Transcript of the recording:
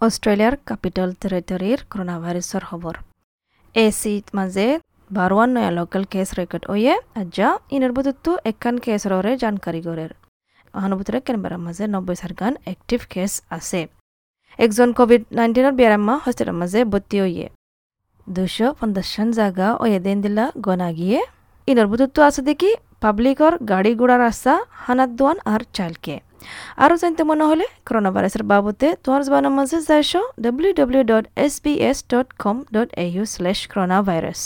অষ্ট্ৰেলিয়াৰ capital টেৰিটৰীৰ corona ভাইরাসের খবর এসি মাঝে বারোয়ান নয়া লোকাল কেস রেকর্ড ওয়ে আজ্জা ইনের বুধত্তু একান কেসর ওরে জানকারি গরের অহানুভূতরে কেনবারের মাঝে নব্বই সারগান অ্যাক্টিভ কেস আছে। একজন কোভিড নাইন্টিনের বেয়ারাম্মা হস্পিটালের মাঝে ভর্তি হইয়ে দুশো পঞ্চাশন জায়গা ওয়ে দিন দিলা গনা গিয়ে ইনর বুধত্তু আছে দেখি পাবলিকর গাড়ি ঘোড়া রাস্তা হানাত দোয়ান আর চালকে। আরও জানতে মনে হলে করোনা ভাইরাসের বাবদে তোমার জবানের মাঝে যাইছ W W dot S B S dot com dot A U slash corona virus